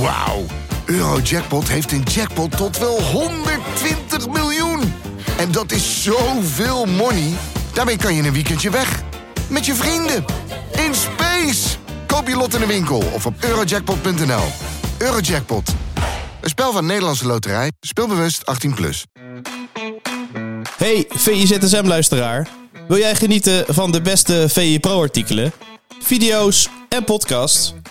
Wauw. Eurojackpot heeft een jackpot tot wel 120 miljoen. En dat is zoveel money. Daarmee kan je een weekendje weg. Met je vrienden. In space. Koop je lot in de winkel of op eurojackpot.nl. Eurojackpot. Een spel van Nederlandse Loterij. Speelbewust 18+. Plus. Hey VIZSM-luisteraar. Wil jij genieten van de beste VI Pro-artikelen, video's en podcasts?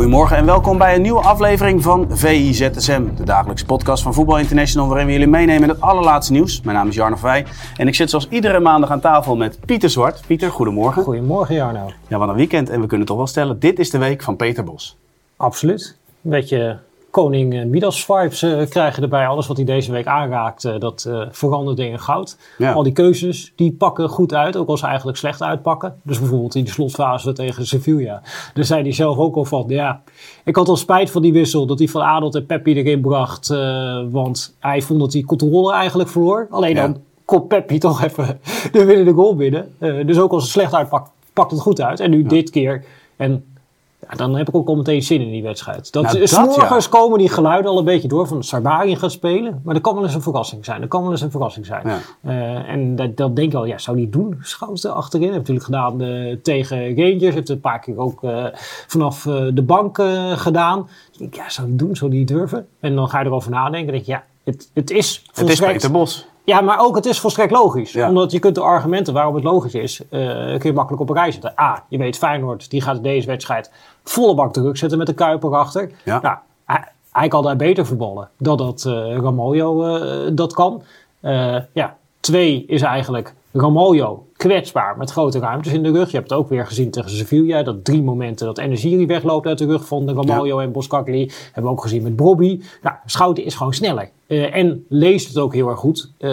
Goedemorgen en welkom bij een nieuwe aflevering van VIZSM, de dagelijkse podcast van Voetbal International, waarin we jullie meenemen in het allerlaatste nieuws. Mijn naam is Jarno Vrij en ik zit zoals iedere maandag aan tafel met Pieter Zwart. Pieter, goedemorgen. Goedemorgen Jarno. Ja, wat een weekend en we kunnen toch wel stellen, dit is de week van Peter Bos. Absoluut. Een beetje koning Midas vibes uh, krijgen erbij. Alles wat hij deze week aanraakt, uh, dat uh, veranderde in goud. Ja. Al die keuzes, die pakken goed uit, ook als ze eigenlijk slecht uitpakken. Dus bijvoorbeeld in de slotfase tegen Sevilla. Daar zei hij zelf ook al van, ja, ik had al spijt van die wissel, dat hij Van Adelt en Peppi erin bracht. want hij vond dat hij controle eigenlijk verloor. Alleen ja. dan komt Peppi toch even de winnende goal binnen. dus ook als het slecht uitpakt, pakt het goed uit. En nu ja. dit keer... En ja, dan heb ik ook al meteen zin in die wedstrijd. Dat, Nou, dat, morgens ja. komen die geluiden al een beetje door van Sarbari gaat spelen. Maar dat kan wel eens een verrassing zijn. Dat kan wel eens een verrassing zijn. Ja. Eh, en dat, dat denk ik al, ja, zou die doen? Schouten achterin. Heeft natuurlijk gedaan eh, tegen Rangers. Heeft het een paar keer ook eh, vanaf de bank gedaan. Dus ik denk, ja, zou die doen? Zou die durven? En dan ga je erover nadenken. Denk je, ja, het, het is Het is volstrekt- Peter Bos. ja, maar ook het is volstrekt logisch. Ja. Omdat je kunt de argumenten waarom het logisch is, eh, kun je makkelijk op een rij zetten. A, je weet Feyenoord, die gaat deze wedstrijd volle bak druk zetten met de Kuiper achter. Ja. Nou, hij, hij kan daar beter voetballen dan dat eh, dat kan. Ja, twee is eigenlijk Ramaljo kwetsbaar met grote ruimtes in de rug. Je hebt het ook weer gezien tegen Sevilla. Dat drie momenten dat energie wegloopt uit de rug van de Ramaljo en Boskakli. Hebben we ook gezien met Bobby. Nou, Schouten is gewoon sneller. Eh, en leest het ook heel erg goed. Eh,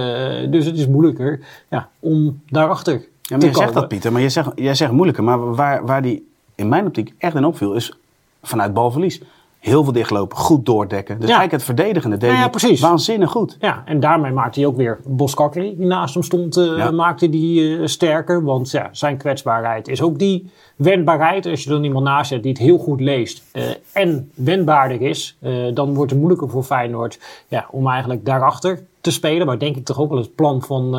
dus het is moeilijker ja, om daarachter Ja, te je komen. zegt dat Pieter, maar jij zegt, jij zegt moeilijker. Maar waar, waar die in mijn optiek echt in opviel is vanuit balverlies. Heel veel dichtlopen, goed doordekken. Dus Ja. eigenlijk het verdedigende deed Ja, waanzinnig goed. Ja, en daarmee maakte hij ook weer Boskakli, die naast hem stond, eh, maakte die eh, sterker. Want ja, zijn kwetsbaarheid is ook die wendbaarheid. Als je er iemand naast zet die het heel goed leest eh, en wendbaarder is, dan wordt het moeilijker voor Feyenoord ja, om eigenlijk daarachter te spelen. Maar denk ik toch ook wel het plan van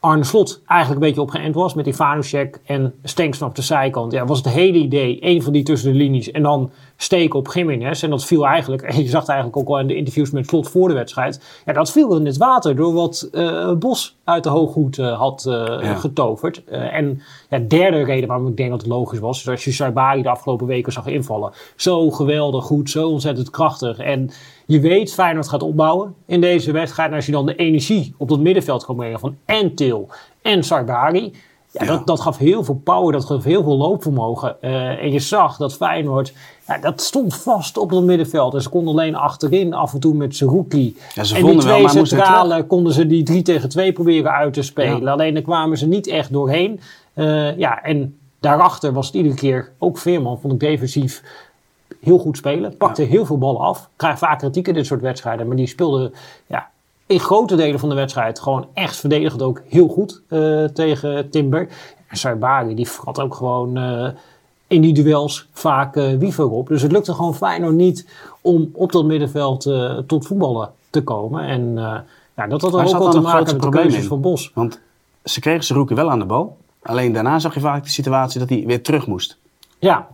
Arne Slot eigenlijk een beetje op geënt was. Met die Vanucek en Stenks op de zijkant. Ja, was het hele idee, één van die tussen de linies. En dan steken op Jiménez. En dat viel eigenlijk, en je zag het eigenlijk ook al in de interviews met Slot voor de wedstrijd. Ja, dat viel in het water door wat eh, Bos uit de hooghoed eh, had eh, Ja. getoverd. En ja, derde reden waarom ik denk dat het logisch was. is als je Sarbari de afgelopen weken zag invallen. Zo geweldig goed, zo ontzettend krachtig. En je weet, Feyenoord gaat opbouwen in deze wedstrijd. En als je dan de energie op dat middenveld kan brengen van en Til en Sarbari. Ja, Ja. Dat, dat gaf heel veel power, dat gaf heel veel loopvermogen. Eh, en je zag dat Feyenoord, ja, dat stond vast op dat middenveld. En ze konden alleen achterin af en toe met Zerouki. Ja, ze en die wel, twee maar moesten weer centrale konden ze die 3 tegen 2 proberen uit te spelen. Alleen daar kwamen ze niet echt doorheen. Eh, ja, en daarachter was het iedere keer, ook Veerman vond ik defensief heel goed spelen. Pakte heel veel ballen af. Krijgt vaak kritiek in dit soort wedstrijden. Maar die speelde ja, in grote delen van de wedstrijd gewoon echt verdedigend ook heel goed eh, tegen Timber. En Sarbari die vrat ook gewoon eh, in die duels vaak eh wiever op. Dus het lukte gewoon Feyenoord niet om op dat middenveld tot voetballen te komen. En ja, dat had ook wel te maken met de keuzes van Bos. Want ze kregen ze roeken wel aan de bal. Alleen daarna zag je vaak de situatie dat hij weer terug moest. Ja,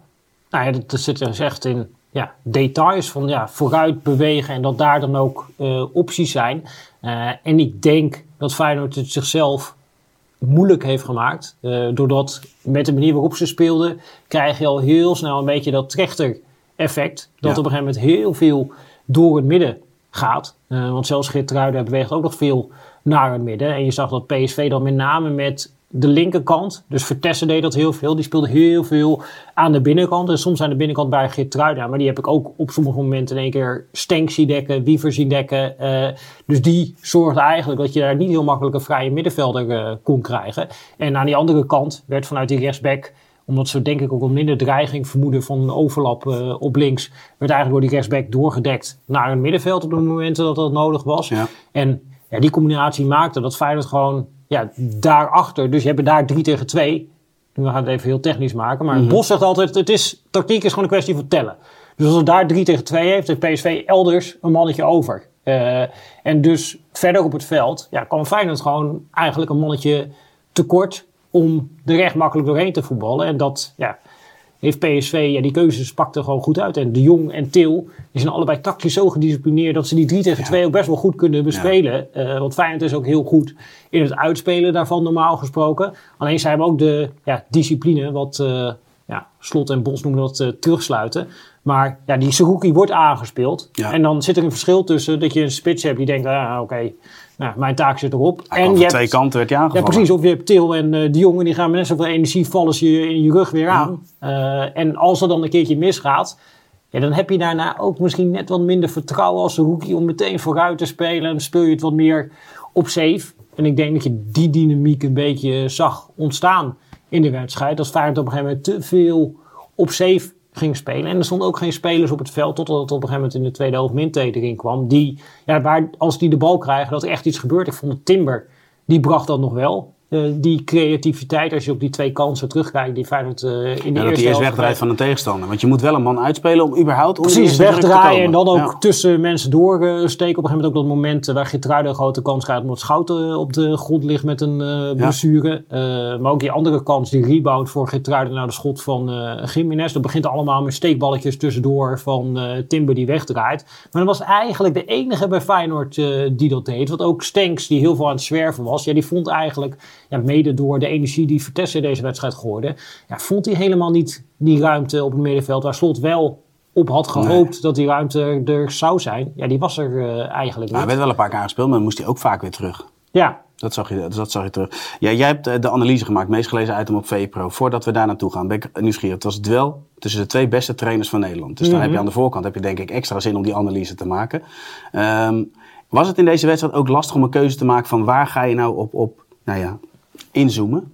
nou ja, dat, dat zit dus echt in ja, details van ja, vooruit bewegen en dat daar dan ook eh, opties zijn. Eh, en ik denk dat Feyenoord het zichzelf moeilijk heeft gemaakt. Eh, doordat met de manier waarop ze speelden, krijg je al heel snel een beetje dat trechter-effect. Dat Ja. op een gegeven moment heel veel door het midden gaat. Want zelfs Geertruiden beweegt ook nog veel naar het midden. En je zag dat PSV dan met name met de linkerkant. Dus Vertessen deed dat heel veel. Die speelde heel veel aan de binnenkant. En soms aan de binnenkant bij Geertruida. Maar die heb ik ook op sommige momenten in één keer Stenk zien dekken, Wiever zien dekken. Uh, dus die zorgde eigenlijk dat je daar niet heel makkelijk een vrije middenvelder uh, kon krijgen. En aan die andere kant werd vanuit die rechtsback omdat ze denk ik ook wat minder dreiging vermoeden van een overlap uh, op links. Werd eigenlijk door die rechtsback doorgedekt naar een middenveld op de momenten dat dat nodig was. Ja. En ja, die combinatie maakte dat Feyenoord gewoon ja, daarachter. Dus je hebt daar 3 tegen 2. Nu gaan het even heel technisch maken. Maar mm Bos zegt altijd, het is, tactiek is gewoon een kwestie van tellen. Dus als het daar 3 tegen 2 heeft, heeft PSV elders een mannetje over. Uh, en dus verder op het veld ja, kan Feyenoord gewoon eigenlijk een mannetje tekort om er echt makkelijk doorheen te voetballen. En dat ja, heeft PSV, ja, die keuzes pakte gewoon goed uit. En De Jong en Til, die zijn allebei tactisch zo gedisciplineerd dat ze die 3 tegen 2 ook best wel goed kunnen bespelen. Ja. Uh, want Feyenoord is ook heel goed in het uitspelen daarvan normaal gesproken. Alleen zij hebben ook de ja, discipline, wat uh, ja, Slot en Bos noemen dat uh, terugsluiten. Maar ja, die Saruki wordt aangespeeld. En dan zit er een verschil tussen dat je een spits hebt die denkt, ah, oké, okay, nou, mijn taak zit erop. Hij en je hebt, twee kanten werd je aangevallen. Ja, precies. Of je hebt Til en uh, de jongen, die gaan met net zoveel energie vallen ze je in je rug weer aan. Ja. Uh, en als er dan een keertje misgaat, ja, dan heb je daarna ook misschien net wat minder vertrouwen als een rookie om meteen vooruit te spelen. Dan speel je het wat meer op safe. En ik denk dat je die dynamiek een beetje zag ontstaan in de wedstrijd. Dat Feyenoord op een gegeven moment te veel op safe ging spelen. En er stonden ook geen spelers op het veld totdat het op een gegeven moment in de tweede helft erin kwam. Die, ja, waar, als die de bal krijgen, dat er echt iets gebeurt. Ik vond Timber, die bracht dat nog wel. Uh, die creativiteit, als je op die twee kansen terugkijkt, die Feyenoord uh, in de ja, eerste dat hij eerst wegdraait van een tegenstander. Want je moet wel een man uitspelen om überhaupt... Om Precies, wegdraaien en dan ook ja. tussen mensen doorsteken. Op een gegeven moment ook dat moment waar Geertruiden een grote kans krijgt... omdat Schouten op de grond ligt met een uh, blessure. Ja. maar ook die andere kans, die rebound voor Geertruiden naar de schot van uh, Jiménez. Dat begint allemaal met steekballetjes tussendoor van Timber die wegdraait. Maar dat was eigenlijk de enige bij Feyenoord die dat deed. Want ook Stenks, die heel veel aan het zwerven was... Ja, die vond eigenlijk ja, mede door de energie die Vertessen in deze wedstrijd gooide, ja, vond hij helemaal niet die ruimte op het middenveld waar Slot wel op had gehoopt nee. dat die ruimte er zou zijn. Ja, die was er uh, eigenlijk niet. Hij werd wel een paar keer aangespeeld, maar dan moest hij ook vaak weer terug. Ja. Dat zag je, dat zag je terug. Ja, jij hebt de analyse gemaakt, meest gelezen item op VPRO. Voordat we daar naartoe gaan, ben ik nieuwsgierig. Het was het duel tussen de twee beste trainers van Nederland. Dus mm -hmm. dan heb je aan de voorkant heb je denk ik extra zin om die analyse te maken. Um, was het in deze wedstrijd ook lastig om een keuze te maken van waar ga je nou op, op nou ja, inzoomen?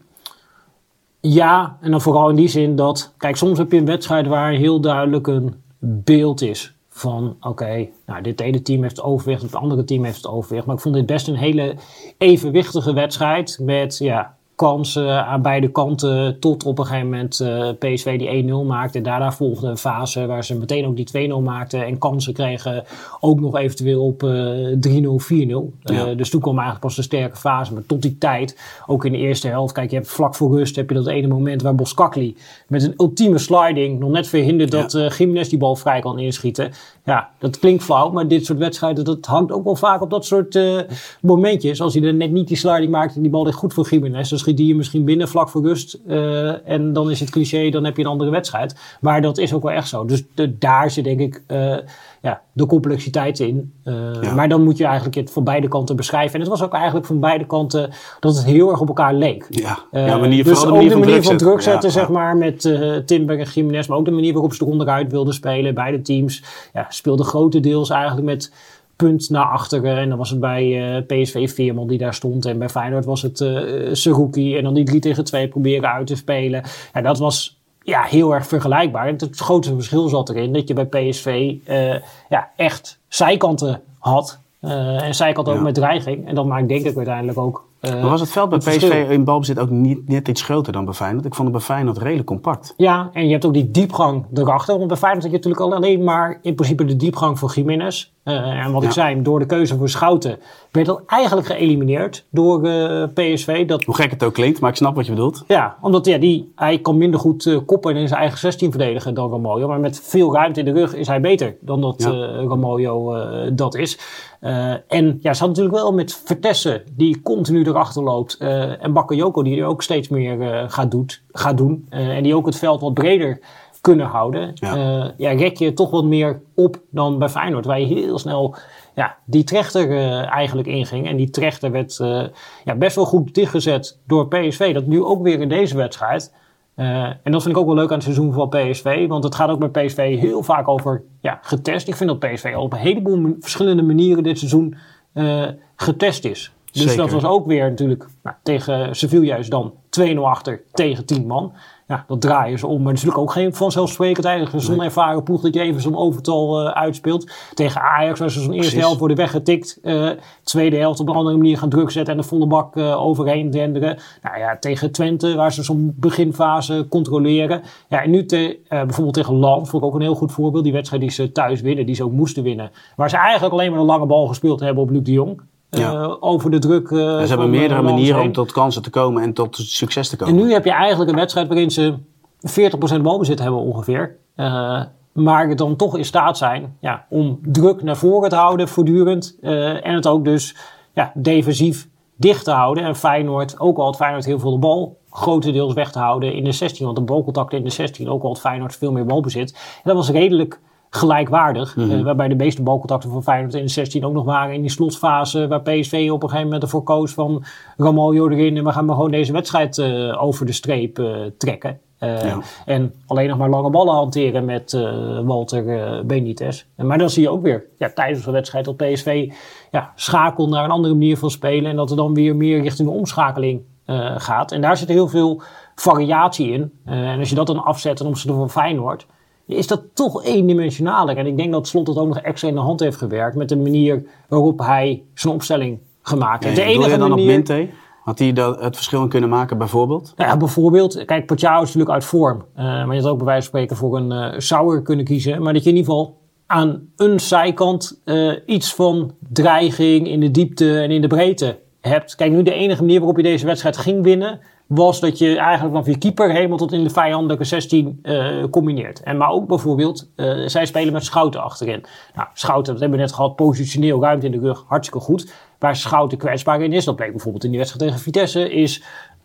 Ja, en dan vooral in die zin dat, kijk, soms heb je een wedstrijd waar heel duidelijk een beeld is van, oké, nou, dit ene team heeft het overwicht, het andere team heeft het overwicht. Maar ik vond dit best een hele evenwichtige wedstrijd met, ja, kansen aan beide kanten. Tot op een gegeven moment uh, PSV die 1-0 maakte. Daarna volgde een fase waar ze meteen ook die 2-0 maakten. En kansen kregen ook nog eventueel op uh, 3-0, 4-0. Ja. dus toen kwam eigenlijk pas een sterke fase. Maar tot die tijd, ook in de eerste helft. Kijk, je hebt vlak voor rust heb je dat ene moment waar Boskakli met een ultieme sliding nog net verhindert ja. dat uh, die bal vrij kan inschieten. Ja, dat klinkt flauw, maar dit soort wedstrijden, dat hangt ook wel vaak op dat soort momentjes. Als hij er net niet die sliding maakt en die bal ligt goed voor Jiménez, dan schiet die je misschien binnen vlak voor rust. Uh, en dan is het cliché, dan heb je een andere wedstrijd. Maar dat is ook wel echt zo. Dus de, daar zit denk ik uh, ja, de complexiteit in. Ja. Maar dan moet je eigenlijk het van beide kanten beschrijven. En het was ook eigenlijk van beide kanten dat het heel erg op elkaar leek. Ja, ja manier, dus de manier de van manier druk van zetten. druk zetten, Ja, zeg maar, met Timber en Jiménez. Maar ook de manier waarop ze er onderuit wilden spelen. Beide teams ja, speelden grotendeels eigenlijk met punt naar achteren. En dan was het bij uh, PSV Veerman die daar stond. En bij Feyenoord was het uh, Seruki. En dan die 3 tegen 2 proberen uit te spelen. Ja, dat was ja, heel erg vergelijkbaar. En het grootste verschil zat erin dat je bij PSV uh, ja, echt zijkanten had. Uh, en zijkant ook Ja. met dreiging. En dat maakt denk ik uiteindelijk ook. Uh, Maar was het veld bij het verschil. PSV in balbezit ook niet net iets groter dan bij Feyenoord? Ik vond het bij Feyenoord redelijk compact. Ja, en je hebt ook die diepgang erachter. Want bij Feyenoord had je natuurlijk alleen maar in principe de diepgang voor Jiménez. Uh, en wat ik zei, door de keuze voor Schouten werd dat eigenlijk geëlimineerd door uh, PSV. Dat, Hoe gek het ook klinkt, maar ik snap wat je bedoelt. ja, omdat ja, die, hij kan minder goed uh, koppen in zijn eigen 16 verdedigen dan Ramoyo. Maar met veel ruimte in de rug is hij beter dan dat Ja. dat is. Uh, en ja, ze had natuurlijk wel met Vertessen, die continu erachter loopt. Uh, en Bakayoko, die er ook steeds meer uh, gaat, doet, gaat doen. En die ook het veld wat breder kunnen houden. Ja. Ja, rek je toch wat meer op dan bij Feyenoord. Waar je heel snel ja, die trechter eigenlijk inging. En die trechter werd ja, best wel goed dichtgezet door PSV. Dat nu ook weer in deze wedstrijd. En dat vind ik ook wel leuk aan het seizoen van PSV. Want het gaat ook bij PSV heel vaak over ja, getest. Ik vind dat PSV al op een heleboel verschillende manieren dit seizoen getest is. Dus dat was ook weer natuurlijk nou, tegen Sevilla is dan 2-0 achter tegen 10 man. Ja, dat draaien ze om. Maar natuurlijk ook geen vanzelfsprekend eigenlijk. Zo'n nee. ervaren ploeg dat je even zo'n overtal uh, uitspeelt. Tegen Ajax was ze zo'n eerste helft worden weggetikt. Uh, tweede helft op een andere manier gaan druk zetten en de volle bak uh, overheen denderen. Nou ja, tegen Twente waar ze zo'n beginfase controleren. Ja, en nu te, bijvoorbeeld tegen Land vond ik ook een heel goed voorbeeld. Die wedstrijd die ze thuis winnen, die ze ook moesten winnen. Waar ze eigenlijk alleen maar een lange bal gespeeld hebben op Luc de Jong. Ja. over de druk. Uh, ze hebben meerdere manieren om tot kansen te komen en tot succes te komen. En nu heb je eigenlijk een wedstrijd waarin ze 40% balbezit hebben ongeveer. Maar dan toch in staat zijn ja, om druk naar voren te houden voortdurend. En het ook dus ja, defensief dicht te houden. En Feyenoord, ook al had Feyenoord heel veel de bal, grotendeels weg te houden in de 16. Want de balcontacten in de 16, ook al had Feyenoord veel meer balbezit. En dat was redelijk gelijkwaardig. Mm -hmm. waarbij de meeste balcontacten van Feyenoord in de 16 ook nog waren in die slotfase. Waar PSV op een gegeven moment ervoor koos van Ramaljo erin. En we gaan maar gewoon deze wedstrijd uh, over de streep uh, trekken. Ja. En alleen nog maar lange ballen hanteren met Walter Benitez. Maar dan zie je ook weer ja, tijdens de wedstrijd dat PSV ja, schakelt naar een andere manier van spelen. En dat er dan weer meer richting de omschakeling gaat. En daar zit heel veel variatie in. en als je dat dan afzet ten opzichte van Feyenoord is dat toch eendimensionaler. En ik denk dat Slot het ook nog extra in de hand heeft gewerkt met de manier waarop hij zijn opstelling gemaakt heeft. Ja, de enige dan manier... op Minte? Had hij dat, het verschil in kunnen maken bijvoorbeeld? Nou ja, bijvoorbeeld. Kijk, Pacquiao is natuurlijk uit vorm. Uh, maar je had ook bij wijze van spreken voor een uh, Sauer kunnen kiezen. Maar dat je in ieder geval aan een zijkant uh, iets van dreiging in de diepte en in de breedte hebt. Kijk, nu de enige manier waarop je deze wedstrijd ging winnen was dat je eigenlijk vanaf je keeper helemaal tot in de vijandelijke 16 uh, combineert. En maar ook bijvoorbeeld, uh, zij spelen met Schouten achterin. Nou, Schouten, dat hebben we net gehad, positioneel ruimte in de rug, hartstikke goed. Waar Schouten kwetsbaar in is, dat bleek bijvoorbeeld in die wedstrijd tegen Vitesse, is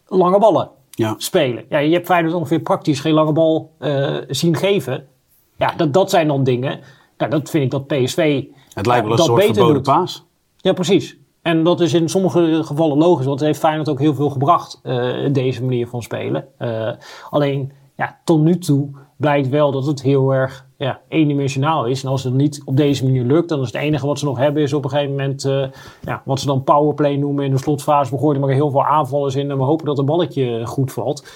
lange ballen ja. spelen. Ja, je hebt Feyenoord ongeveer praktisch geen lange bal uh, zien geven. Ja, dat, dat zijn dan dingen. Nou, dat vind ik dat PSV Het lijkt wel een soort verboden paas. Ja, precies. En dat is in sommige gevallen logisch, want het heeft Feyenoord ook heel veel gebracht, uh, deze manier van spelen. Uh, alleen, ja, tot nu toe blijkt wel dat het heel erg ja, eendimensionaal is. En als het niet op deze manier lukt, dan is het enige wat ze nog hebben, is op een gegeven moment, uh, ja, wat ze dan powerplay noemen in de slotfase. We gooien er maar heel veel aanvallers in en we hopen dat het balletje goed valt.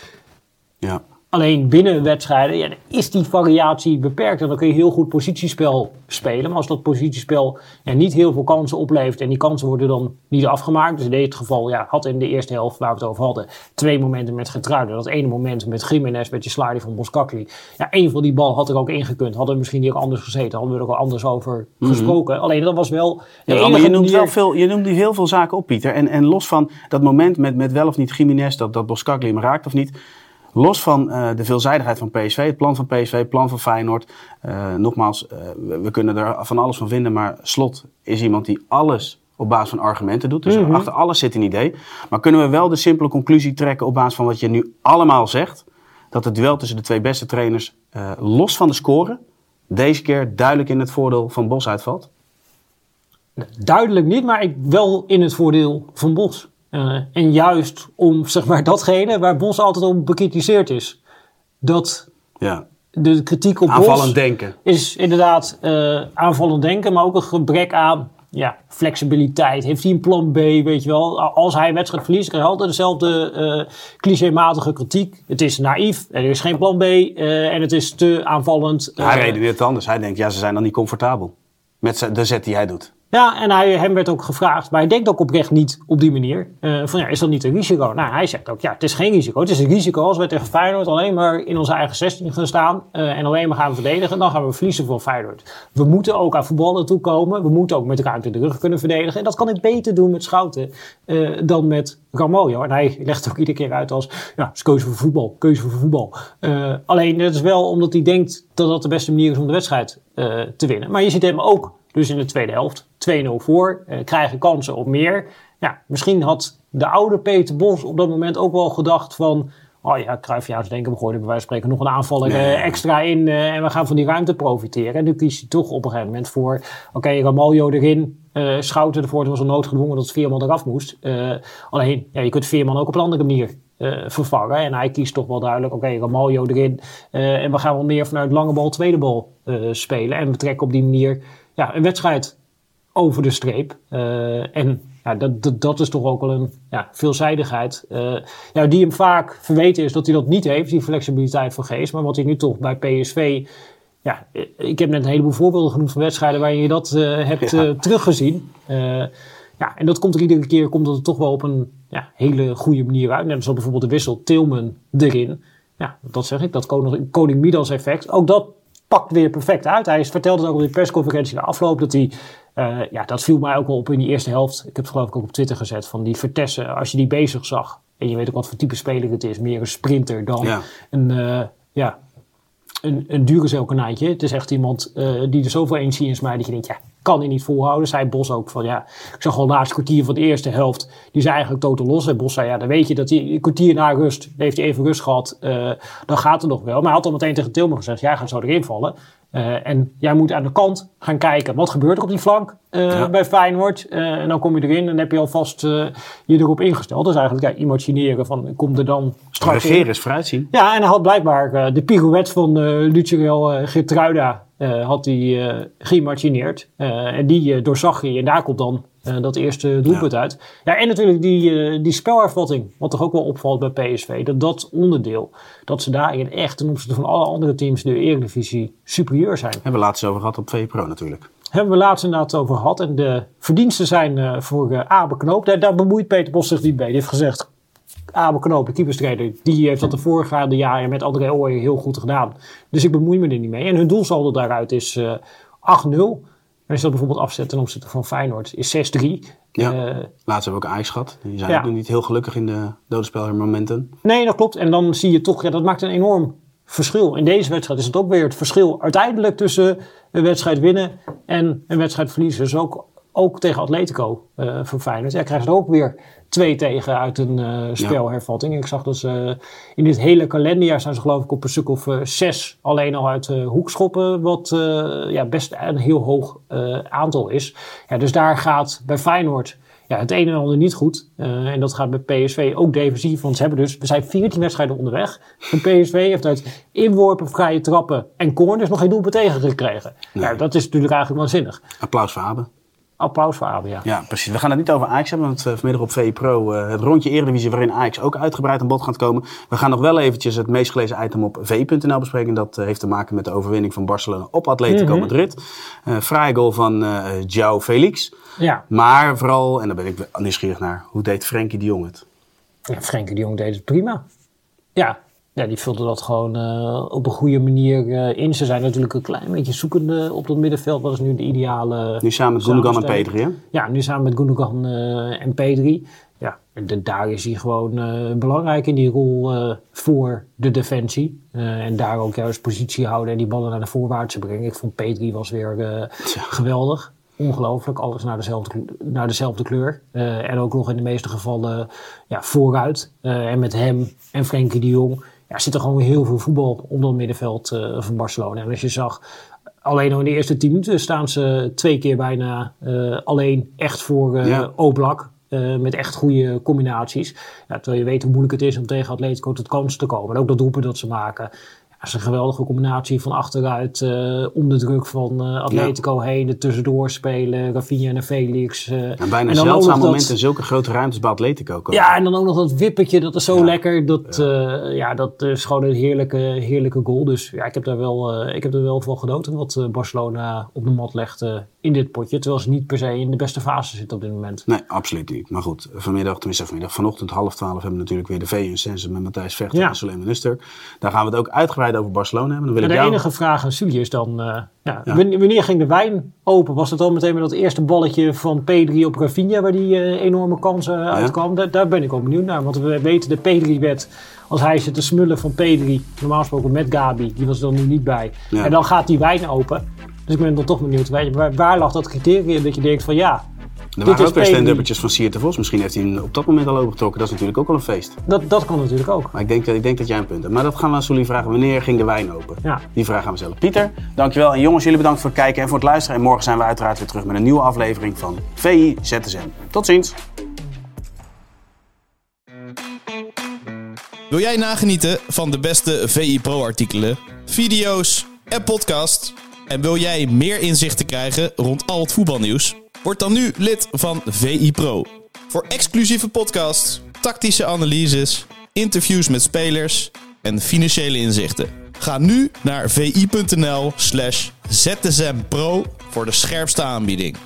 Ja. Alleen binnen wedstrijden ja, is die variatie beperkt. En dan kun je heel goed positiespel spelen. Maar als dat positiespel ja, niet heel veel kansen oplevert. en die kansen worden dan niet afgemaakt. Dus in dit geval ja, had in de eerste helft, waar we het over hadden. twee momenten met Getruiden. Dat ene moment met Jiménez, met je sliding van Boskakli. Ja, één van die bal had er ook ingekund. Hadden we misschien ook anders gezeten. Hadden we er ook anders over mhm. gesproken. Alleen dat was wel. Ja, je noemt, wel veel, je noemt heel veel zaken op, Pieter. En, en los van dat moment met, met wel of niet Jiménez, dat, dat Boskakli hem raakt of niet Los van uh, de veelzijdigheid van PSV, het plan van PSV, het plan van Feyenoord. Uh, nogmaals, uh, we kunnen er van alles van vinden, maar Slot is iemand die alles op basis van argumenten doet. Dus mm -hmm. achter alles zit een idee. Maar kunnen we wel de simpele conclusie trekken op basis van wat je nu allemaal zegt, dat het duel tussen de twee beste trainers, los van de score, deze keer duidelijk in het voordeel van Bos uitvalt? Duidelijk niet, maar ik wel in het voordeel van Bos. Uh, en juist om zeg maar, datgene waar Bos altijd om bekritiseerd is. Dat ja. de kritiek op aanvallend Bos denken. is inderdaad uh, aanvallend denken, maar ook een gebrek aan ja, flexibiliteit. Heeft hij een plan B, weet je wel? Als hij een wedstrijd verliest, krijg je altijd dezelfde uh, clichématige kritiek. Het is naïef, er is geen plan B en het is te aanvallend. hij redeneert anders. Hij denkt, ja, ze zijn dan niet comfortabel met de zet die hij doet. Ja, en hij, hem werd ook gevraagd, maar hij denkt ook oprecht niet op die manier. Uh, van ja, is dat niet een risico? Nou, hij zegt ook, ja, het is geen risico. Het is een risico als wij tegen Feyenoord alleen maar in onze eigen 16 gaan staan uh, en alleen maar gaan verdedigen, dan gaan we verliezen van Feyenoord. We moeten ook aan voetballen toekomen. We moeten ook met ruimte de rug kunnen verdedigen. En dat kan ik beter doen met Schouten uh, dan met Ramoyo. En hij legt ook iedere keer uit als, ja, is keuze voor voetbal, keuze voor voetbal. alleen, het is wel omdat hij denkt dat dat de beste manier is om de wedstrijd te winnen. Maar je ziet hem ook dus in de tweede helft 2-0 voor, eh, krijgen kansen op meer. Ja, misschien had de oude Peter Bos op dat moment ook wel gedacht van... Oh ja, Cruyffiaans denken, we gooien bij wijze van spreken nog een aanvaller eh, extra in uh, en we gaan van die ruimte profiteren. En nu kiest hij toch op een gegeven moment voor, oké, okay, Ramaljo erin, uh, Schouten ervoor, het was een noodgedwongen dat Veerman eraf moest. alleen, ja, je kunt Veerman ook op een andere manier vervangen. En hij kiest toch wel duidelijk, oké, okay, Ramaljo erin en we gaan wel meer vanuit lange bal, tweede bal spelen. En we trekken op die manier ja, een wedstrijd over de streep. en ja, dat, dat, dat, is toch ook wel een ja, veelzijdigheid. Uh, ja, die hem vaak verweten is dat hij dat niet heeft, die flexibiliteit van geest. Maar wat hij nu toch bij PSV. Ja, ik heb net een heleboel voorbeelden genoemd van wedstrijden waarin je dat uh, hebt ja. teruggezien. ja, en dat komt er iedere keer komt er toch wel op een ja, hele goede manier uit. Net zoals bijvoorbeeld de wissel Tilman erin. Ja, dat zeg ik, dat koning, koning Midas effect. Ook dat pakt weer perfect uit. Hij vertelde het ook op de persconferentie na afloop dat hij uh, ja, dat viel mij ook wel op in die eerste helft. Ik heb het geloof ik ook op Twitter gezet. Van die Vertessen, als je die bezig zag. En je weet ook wat voor type speler het is. Meer een sprinter dan een, uh, ja, een, een dure. Het is echt iemand uh, die er zoveel energie in smijt. Dat je denkt, ja, kan hij niet volhouden. Zei Bos ook van, ja, ik zag al het laatste kwartier van de eerste helft. Die is eigenlijk totaal los. En Bos zei, ja, dan weet je dat hij een kwartier na rust, heeft hij even rust gehad. dan gaat het nog wel. Maar hij had al meteen tegen Tilman gezegd, jij gaat zo erin vallen. Uh, en jij moet aan de kant gaan kijken. Wat gebeurt er op die flank uh, bij Feyenoord? Uh, en dan kom je erin en heb je alvast je erop ingesteld. Dus eigenlijk ja, imagineren van, komt er dan straks Regeren is vooruitzien. Ja, en hij had blijkbaar de pirouette van uh, Luciel Gertruida had hij geïmagineerd. en die doorzag hij en daar komt dan dat eerste doelpunt ja. uit. Ja, en natuurlijk die, die spelervatting, wat toch ook wel opvalt bij PSV. Dat dat onderdeel, dat ze daarin echt ten opzichte van alle andere teams de Eredivisie superieur zijn. Hebben we laatst over gehad op 2 Pro natuurlijk. Hebben we laatst inderdaad over gehad. En de verdiensten zijn uh, voor uh, Abe Knoop. Daar, daar, bemoeit Peter Bos zich niet mee. Die heeft gezegd, Abe Knoop, de keeperstrainer, die heeft dat de vorige jaren met André Ooyer heel goed gedaan. Dus ik bemoei me er niet mee. En hun doelsaldo daaruit is 8-0. Als je dat bijvoorbeeld afzet ten opzichte van Feyenoord, is 6-3. Ja, uh, laatst hebben we ook Ajax gehad. Die zijn ja. ook niet heel gelukkig in de dodespelmomenten. Nee, dat klopt. En dan zie je toch, ja, dat maakt een enorm verschil. In deze wedstrijd is het ook weer het verschil uiteindelijk tussen een wedstrijd winnen en een wedstrijd verliezen. Dus ook, ook tegen Atletico uh, voor Feyenoord. Ja, krijgen ze ook weer twee tegen uit een uh, spelhervatting. Ik zag dat ze in dit hele kalenderjaar zijn ze geloof ik op een stuk of zes alleen al uit hoekschoppen. Wat ja, best een heel hoog aantal is. Ja, dus daar gaat bij Feyenoord ja, het een en ander niet goed. en dat gaat bij PSV ook defensief. Want ze hebben dus, we zijn 14 wedstrijden onderweg. En PSV heeft uit inworpen, vrije trappen en corners nog geen doelpunt tegen gekregen. Nee. Ja, dat is natuurlijk eigenlijk waanzinnig. Applaus voor Abe. Applaus voor Abe, ja. Precies. We gaan het niet over Ajax hebben, want uh, vanmiddag op VE Pro uh, het rondje Eredivisie waarin Ajax ook uitgebreid aan bod gaat komen. We gaan nog wel eventjes het meest gelezen item op VE.nl bespreken. Dat uh, heeft te maken met de overwinning van Barcelona op Atletico mm -hmm. Madrid. Uh, goal van João Felix. Ja. Maar vooral, en daar ben ik nieuwsgierig naar, hoe deed Frenkie de Jong het? Ja, Frenkie de Jong deed het prima. Ja, ja, die vulde dat gewoon uh, op een goede manier uh, in. Ze zijn natuurlijk een klein beetje zoekende op dat middenveld. Wat is nu de ideale... Nu samen met Gundogan en Pedri, hè? Ja, nu samen met Gundogan uh, en Pedri. Ja, en daar is hij gewoon belangrijk in die rol voor de defensie. en daar ook juist positie houden en die ballen naar de voorwaartse brengen. Ik vond Pedri was weer geweldig ongelooflijk. Alles naar dezelfde, naar dezelfde kleur. En ook nog in de meeste gevallen ja, vooruit. En met hem en Frenkie de Jong ja, zit er gewoon heel veel voetbal om dat middenveld uh, van Barcelona. En als je zag, alleen al in de eerste tien minuten staan ze twee keer bijna alleen echt voor ja. Oblak. met echt goede combinaties. Ja, terwijl je weet hoe moeilijk het is om tegen Atletico tot kans te komen. En ook dat doelpunt dat ze maken. Dat is een geweldige combinatie van achteruit, uh, om de druk van uh, Atletico ja. heen, de tussendoor spelen, Rafinha en Felix. Uh, en bijna zeldzaam momenten zulke grote ruimtes bij Atletico komen. Ja, en dan ook nog dat wippetje, dat is zo ja. lekker. Dat, ja. ja. dat is gewoon een heerlijke, heerlijke goal. Dus ja, ik heb daar wel, ik heb er wel van genoten wat Barcelona op de mat legde in dit potje. Terwijl ze niet per se in de beste fase zitten op dit moment. Nee, absoluut niet. Maar goed, vanmiddag, tenminste vanmiddag, vanochtend half twaalf hebben we natuurlijk weer de VNC's met Matthijs Vechter en Suleiman Nuster. Daar gaan we het ook uitgebreid over Barcelona hebben. Dan wil de enige vraag aan Sully is dan, uh, ja, wanneer ging de wijn open? Was het al meteen met dat eerste balletje van P3 op Rafinha waar die uh, enorme kansen uitkwam? Daar, daar, ben ik ook benieuwd naar. Want we weten de P3-wet, als hij zit te smullen van P3, normaal gesproken met Gabi, die was er dan nu niet bij. En dan gaat die wijn open. Dus ik ben dan toch benieuwd, waar, waar lag dat criterium dat je denkt van ja, Er waren ook weer stand-uppertjes van Siert de Vos. Misschien heeft hij hem op dat moment al overgetrokken. Dat is natuurlijk ook wel een feest. Dat, dat kan natuurlijk ook. Maar ik denk, ik denk dat jij een punt hebt. Maar dat gaan we aan Sully vragen. Wanneer ging de wijn open? Ja. Die vraag gaan we stellen. Pieter, dankjewel. En jongens, jullie bedankt voor het kijken en voor het luisteren. En morgen zijn we uiteraard weer terug met een nieuwe aflevering van VI ZSM. Tot ziens. Wil jij nagenieten van de beste VI Pro artikelen, video's en podcast? En wil jij meer inzichten krijgen rond al het voetbalnieuws? Word dan nu lid van VI Pro. Voor exclusieve podcasts, tactische analyses, interviews met spelers en financiële inzichten. Ga nu naar vi.nl slash zsmpro voor de scherpste aanbieding.